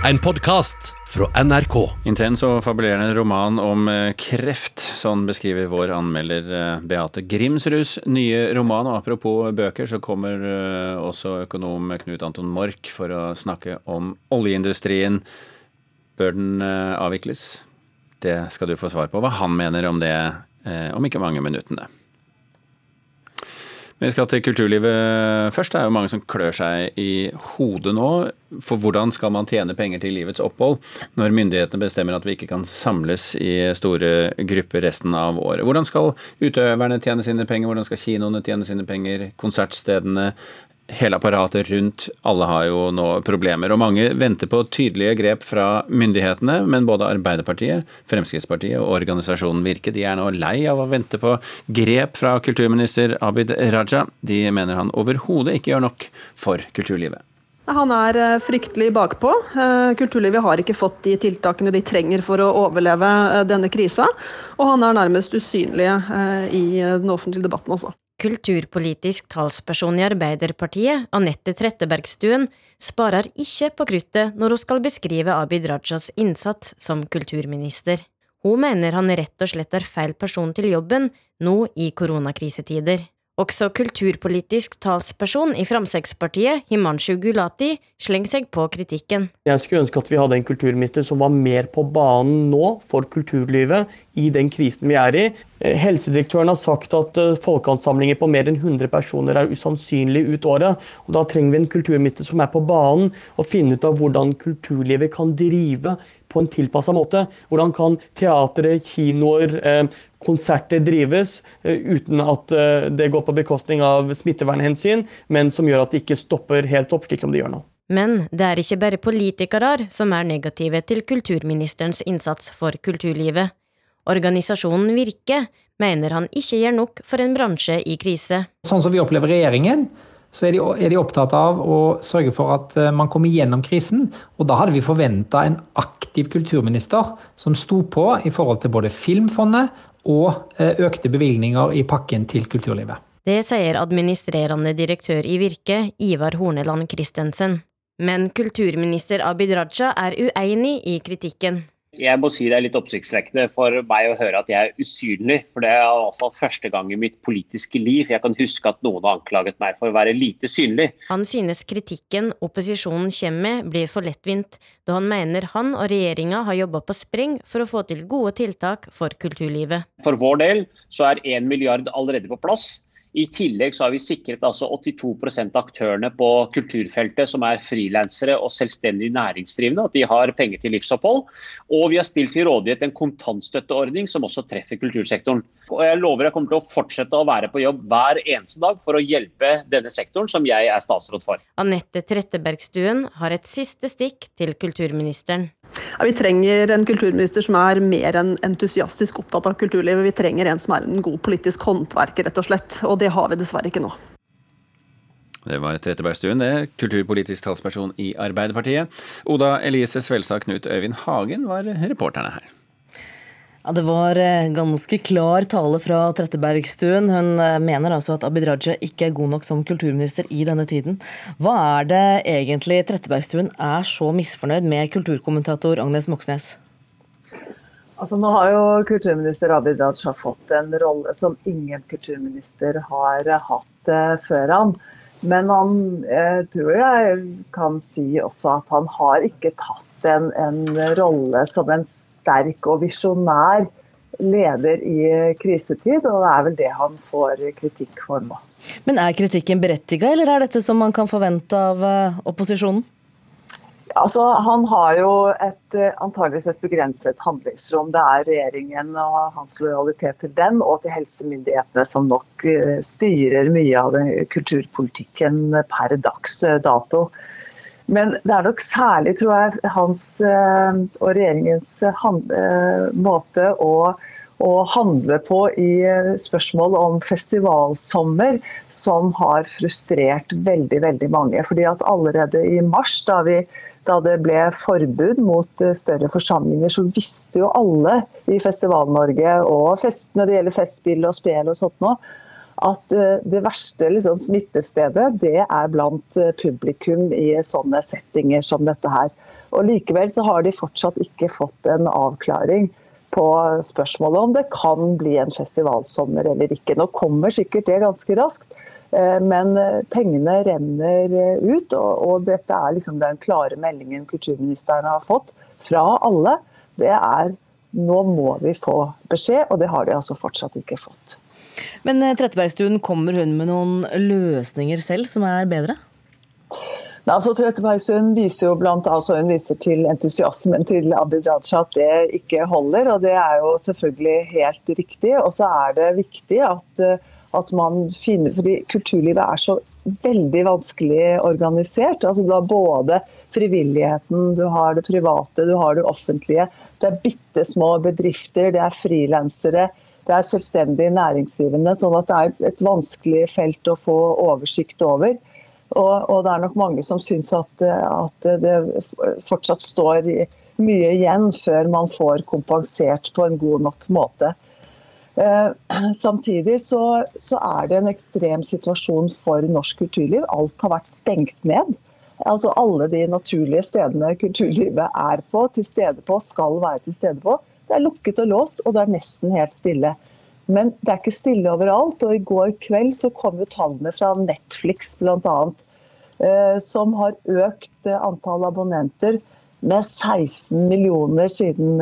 En podkast fra NRK. Intens og fabulerende roman om eh, kreft. Sånn beskriver vår anmelder eh, Beate Grimsrus nye roman. Og apropos bøker, så kommer eh, også økonom Knut Anton Mork for å snakke om oljeindustrien. Bør den avvikles? Det skal du få svar på hva han mener om det om ikke mange minuttene. Vi skal til kulturlivet først. Det er jo mange som klør seg i hodet nå. For hvordan skal man tjene penger til livets opphold når myndighetene bestemmer at vi ikke kan samles i store grupper resten av året? Hvordan skal utøverne tjene sine penger, hvordan skal kinoene tjene sine penger, konsertstedene, hele apparatet rundt. Alle har jo nå problemer. Og mange venter på tydelige grep fra myndighetene, men både Arbeiderpartiet, Fremskrittspartiet og organisasjonen Virke de er nå lei av å vente på grep fra kulturminister Abid Raja. De mener han overhodet ikke gjør nok for kulturlivet. Han er eh, fryktelig bakpå. Eh, kulturlivet har ikke fått de tiltakene de trenger for å overleve eh, denne krisa. Og han er nærmest usynlig i den offentlige debatten også. Kulturpolitisk talsperson i Arbeiderpartiet, Anette Trettebergstuen, sparer ikke på kruttet når hun skal beskrive Abid Rajas innsats som kulturminister. Hun mener han rett og slett er feil person til jobben nå i koronakrisetider. Også kulturpolitisk talsperson i Fremskrittspartiet, Himanshu Gulati, slenger seg på kritikken. Jeg skulle ønske at vi hadde en kulturminister som var mer på banen nå for kulturlivet i den krisen vi er i. Eh, helsedirektøren har sagt at eh, folkeansamlinger på mer enn 100 personer er usannsynlig ut året. og Da trenger vi en kulturminister som er på banen og finner ut av hvordan kulturlivet kan drive på en tilpassa måte. Hvordan kan teatre, kinoer, eh, konserter drives eh, uten at eh, det går på bekostning av smittevernhensyn, men som gjør at det ikke stopper helt opp, slik som det gjør nå. Men det er ikke bare politikere som er negative til kulturministerens innsats for kulturlivet. Organisasjonen Virke mener han ikke gjør nok for en bransje i krise. Sånn som vi opplever regjeringen, så er de, er de, opptatt av å sørge for at eh, man kommer gjennom krisen. Og da hadde vi forventa en aktiv kulturminister som sto på i forhold til både Filmfondet og eh, økte bevilgninger i pakken til kulturlivet. Det sier administrerende direktør i Virke, Ivar Horneland Christensen. Men kulturminister Abid Raja er uenig i kritikken. Jeg må si det er litt oppsiktsvekkende for meg å høre at jeg er usynlig. For det er i hvert fall første gang i mitt politiske liv jeg kan huske at noen har anklaget meg for å være lite synlig. Han synes kritikken opposisjonen kommer med blir for lettvint, da han mener han og regjeringa har jobba på spreng for å få til gode tiltak for kulturlivet. For vår del så er én milliard allerede på plass. I tillegg så har vi sikret altså 82 av aktørene på kulturfeltet som er frilansere og selvstendig næringsdrivende, at de har penger til livsopphold. Og vi har stilt til rådighet en kontantstøtteordning som også treffer kultursektoren. Og jeg lover jeg kommer til å fortsette å være på jobb hver eneste dag for å hjelpe denne sektoren, som jeg er statsråd for. Anette Trettebergstuen har et siste stikk til kulturministeren. Ja, vi trenger en kulturminister som er mer enn entusiastisk opptatt av kulturlivet. Vi trenger en som er en god politisk håndverker, rett og slett. Og det har vi dessverre ikke nå. Det var Trettebergstuen, det. Kulturpolitisk talsperson i Arbeiderpartiet. Oda Elise Svelstad Knut Øyvind Hagen var reporterne her. Ja, Det var eh, ganske klar tale fra Trettebergstuen. Hun eh, mener altså at Abid Raja ikke er god nok som kulturminister i denne tiden. Hva er det egentlig Trettebergstuen er så misfornøyd med kulturkommentator Agnes Moxnes? Altså, nå har jo kulturminister Abid Raja fått en rolle som ingen kulturminister har hatt uh, før han. Men han jeg tror jeg kan si også at han har ikke tatt en, en rolle som en sterk og visjonær leder i krisetid, og det er vel det han får kritikk for nå. Men er kritikken berettiget, eller er dette som man kan forvente av eh, opposisjonen? Altså, han har jo et, eh, antageligvis et begrenset handlingsrom. Det er regjeringen og hans lojalitet til den, og til helsemyndighetene som nok eh, styrer mye av kulturpolitikken per dags dato. Men det er nok særlig, tror jeg, hans eh, og regjeringens eh, måte å, å handle på i eh, spørsmål om festivalsommer som har frustrert veldig, veldig mange. Fordi at allerede i mars, da, vi, da det ble forbud mot større forsamlinger, så visste jo alle i Festival-Norge og fest, når det gjelder festspill og spel og sånt nå, at eh, det verste liksom, smittestedet det er blant eh, publikum i sånne settinger som dette her. Og Likevel så har de fortsatt ikke fått en avklaring på spørsmålet om det kan bli en festivalsommer eller ikke. Nå kommer sikkert det ganske raskt, eh, men pengene renner ut. Og dette er liksom den klare meldingen kulturministeren har fått fra alle. Det er nå må vi få beskjed, og det har de altså fortsatt ikke fått. Men eh, Trettebergstuen, kommer hun med noen løsninger selv som er bedre? Nei, altså Trettebergstuen viser jo blant altså hun viser til entusiasmen til Abid Raja at det ikke holder, og det er jo selvfølgelig helt riktig. Og så er det viktig at, eh, at man finner fordi Kulturlivet er så veldig vanskelig organisert. Altså Du har både frivilligheten, du har det private, du har det offentlige. Det er bitte små bedrifter, det er frilansere det er selvstendig næringsdrivende. Sånn at det er et vanskelig felt å få oversikt over. Og, og det er nok mange som syns at, at, det fortsatt står mye igjen før man får kompensert på en god nok måte. Eh, samtidig så, så, er det en ekstrem situasjon for norsk kulturliv. Alt har vært stengt ned. Altså Alle de naturlige stedene kulturlivet er på, til stede på, skal være til stede på, det er lukket og låst, og det er nesten helt stille. Men det er ikke stille overalt. og I går kveld så kom jo tallene fra Netflix bl.a. Eh, som har økt eh, antall abonnenter med 16 millioner siden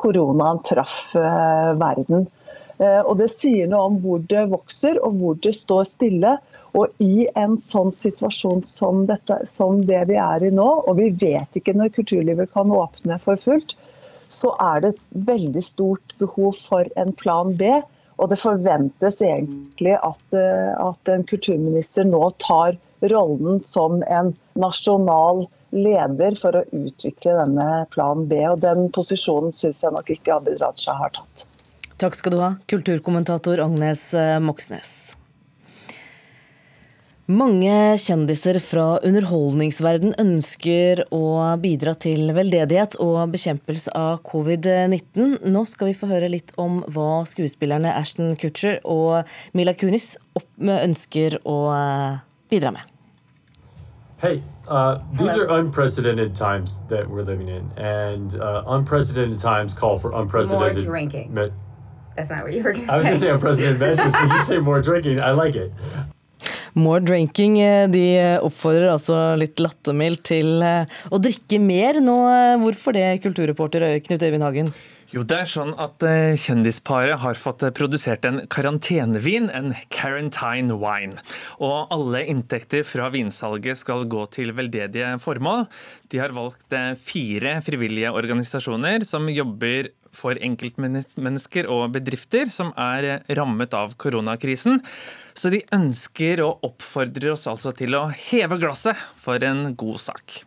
koronaen traff verden. Og Det sier noe om hvor det vokser og hvor det står stille. Og I en sånn situasjon som, dette, som det vi er i nå, og vi vet ikke når kulturlivet kan åpne for fullt, så er det et veldig stort behov for en plan B. Og det forventes egentlig at, eh, at en kulturminister nå tar rollen som en nasjonal leder for å utvikle denne plan B. Og den posisjonen syns jeg nok ikke Abid Raja har tatt. Takk skal du ha, kulturkommentator Agnes eh, Moxnes. Mange kjendiser fra underholdningsverden ønsker å bidra til veldedighet og bekjempelse av covid-19. Nå skal vi få høre litt om hva skuespillerne Ashton Kutcher og Mila Kunis ønsker å eh, bidra med. Hey, uh, these Hello. are unprecedented times that we're living in, and uh, unprecedented times call for unprecedented. More drinking. That's not what you were going to say. I was going to say unprecedented measures, but you say more drinking. I like it. More drinking. Eh, de oppfordrer altså litt lattermildt til eh, å drikke mer nå. Eh, hvorfor det, kulturreporter Knut Øyvind Hagen? Jo, det er sånn at Kjendisparet har fått produsert en karantenevin, en Carantine Wine. Og alle inntekter fra vinsalget skal gå til veldedige formål. De har valgt fire frivillige organisasjoner som jobber for enkeltmennesker og bedrifter som er rammet av koronakrisen. Så de ønsker og oppfordrer oss altså til å heve glasset for en god sak.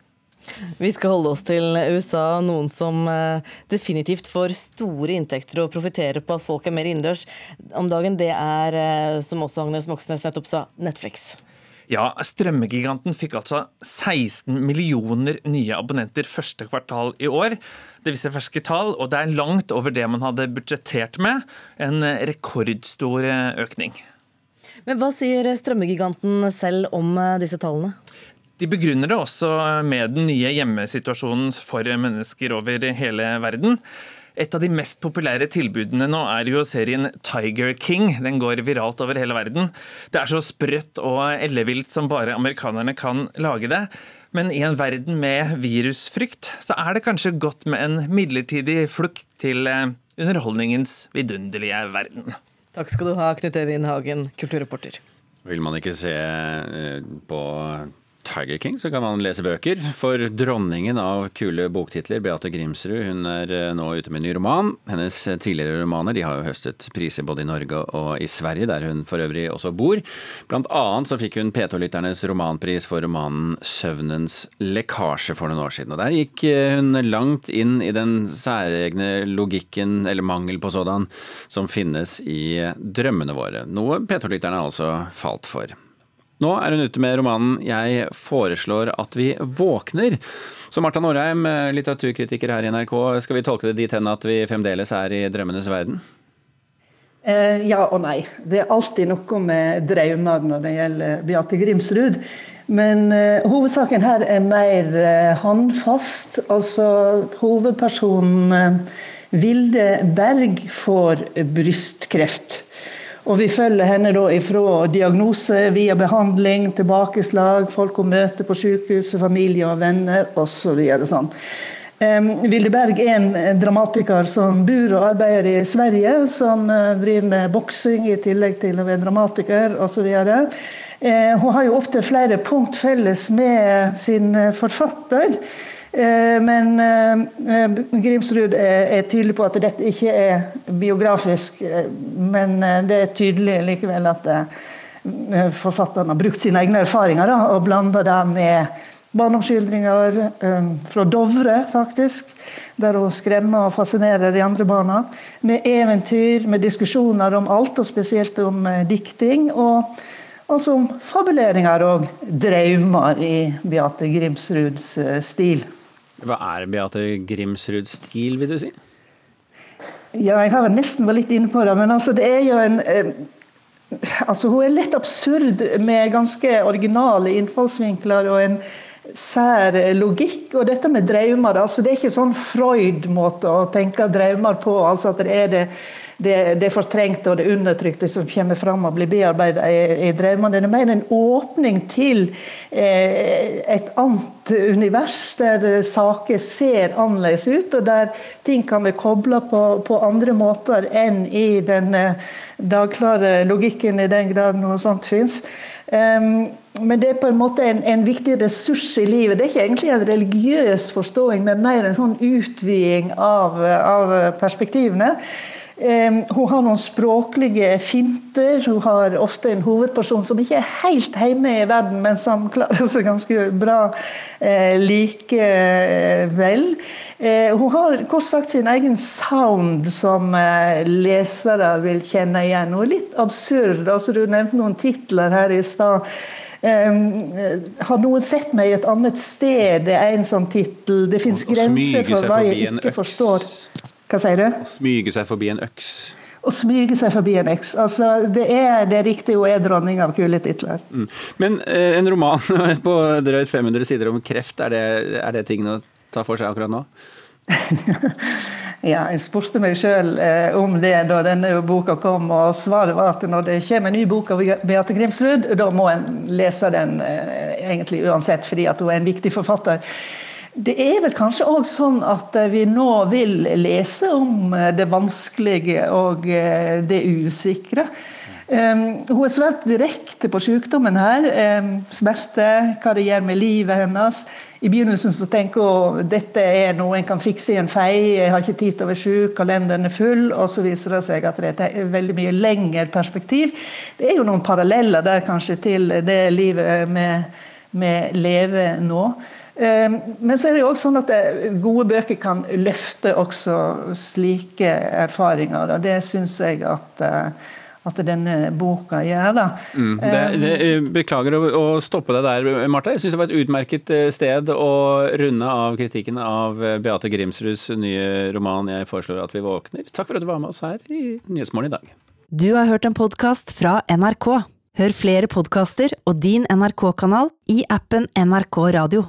Vi skal holde oss til USA, noen som eh, definitivt får store inntekter og profitterer på at folk er mer innendørs om dagen. Det er, eh, som også Agnes Moxnes nettopp sa, Netflix. Ja, strømmegiganten fikk altså 16 millioner nye abonnenter første kvartal i år. Det viser ferske tall, og det er langt over det man hadde budsjettert med. En rekordstor økning. Men Hva sier strømmegiganten selv om eh, disse tallene? De begrunner det også med den nye hjemmesituasjonen for mennesker over hele verden. Et av de mest populære tilbudene nå er jo serien Tiger King. Den går viralt over hele verden. Det er så sprøtt og ellevilt som bare amerikanerne kan lage det. Men i en verden med virusfrykt, så er det kanskje godt med en midlertidig flukt til eh, underholdningens vidunderlige verden. Takk skal du ha, Knut Evin Hagen, kulturreporter. Vil man ikke se eh, på Tiger King så kan man lese bøker. For dronningen av kule boktitler, Beate Grimsrud, hun er eh, nå ute med en ny roman. Hennes tidligere romaner de har jo høstet priser både i Norge og i Sverige, der hun for øvrig også bor. Blant annet så fikk hun P2-lytternes romanpris for romanen 'Søvnens lekkasje' for noen år siden. Og der gikk eh, hun langt inn i den særegne logikken, eller mangel på sådan, som finnes i drømmene våre. Noe P2-lytterne altså falt for. Nå er hun ute med romanen 'Jeg foreslår at vi våkner'. Så Marta Norheim, litteraturkritiker her i NRK, skal vi tolke det dit hen at vi fremdeles er i drømmenes verden? Eh, ja og nei. Det er alltid noe med drømmer når det gjelder Beate Grimsrud. Men eh, hovedsaken her er mer eh, håndfast. Altså hovedpersonen eh, Vilde Berg får brystkreft. Og vi følger henne da ifra diagnose via behandling, tilbakeslag, folk hun møter på sykehuset, familie og venner osv. Så sånn. Vilde Berg er en dramatiker som bor og arbeider i Sverige, som eh, driver med boksing i tillegg til å være dramatiker osv. Eh, hun har jo opptil flere punkt felles med sin forfatter. Eh, men Grimsrud er tydelig på at dette ikke er biografisk. Men det er tydelig likevel at forfatteren har brukt sine egne erfaringer og blanda det med barndomsskildringer fra Dovre, faktisk. Der hun skremmer og fascinerer de andre barna. Med eventyr, med diskusjoner om alt, og spesielt om dikting. Og om fabuleringer og drømmer i Beate Grimsruds stil. Hva er Beate Grimsruds stil, vil du si? Ja, jeg har nesten vært litt inne på det, men altså, det er jo en eh, Altså, hun er lett absurd med ganske originale innfallsvinkler og en sær logikk. Og dette med drømmer, altså det er ikke sånn Freud-måte å tenke drømmer på. altså at det er det, det, det fortrengte og det undertrykte som kommer fram og blir bearbeidet i, i drømmene. Det er mer en åpning til eh, et annet univers, der saker ser annerledes ut, og der ting kan bli kobla på, på, andre måter enn i den eh, dagklare logikken, i den grad noe sånt fins. Um, men det er på en måte en, en, viktig ressurs i livet. Det er ikke egentlig en religiøs forståing, men mer en sånn utviding av, av perspektivene. Um, hun har noen språklige finter. Hun har ofte en hovedperson som ikke er helt hjemme i verden, men som klarer seg ganske bra uh, likevel. Uh, hun har kort sagt sin egen sound som uh, lesere vil kjenne igjen. Hun er litt absurd. altså Du nevnte noen titler her i stad. Um, har noen sett meg i et annet sted? Det er en sånn tittel. Det fins grenser for hva jeg ikke forstår. Hva sier du? Å smyge seg forbi en øks. Å smyge seg forbi en øks. Altså, det er det riktige, hun er dronning av kule titler. Mm. Men eh, en roman på drøyt 500 sider om kreft, er det, er det tingene å ta for seg akkurat nå? Ja, jeg spurte meg sjøl eh, om det da denne boka kom, og svaret var at når det kommer en ny bok av Beate Grimsrud, da må en lese den eh, egentlig uansett, fordi at hun er en viktig forfatter. Det er vel kanskje òg sånn at eh, vi nå vil lese om eh, det vanskelige og eh, det usikre. Um, hun er svært direkte på sykdommen her. Um, smerte, hva det gjør med livet hennes. I begynnelsen så tenker hun dette er noe en kan fikse i en fei, jeg har ikke tid til å være syk, kalenderen er full. Og så viser det seg at det er et veldig mye lengre perspektiv. Det er jo noen paralleller der kanskje til det livet vi, lever nå. Ehm, men så er det jo også sånn at eh, gode bøker kan løfte også slike erfaringer. Og det syns jeg at eh, at denne boka gjør. da. Mm, det, det, eh, beklager å, å, stoppe deg der, Marta. Jeg syns det var et utmerket sted å runde av kritikken av Beate Grimsruds nye roman 'Jeg foreslår at vi våkner'. Takk for at du var med oss her i Nyhetsmorgen i dag. Du har hørt en podkast fra NRK. Hør flere podkaster og din NRK-kanal i appen NRK Radio.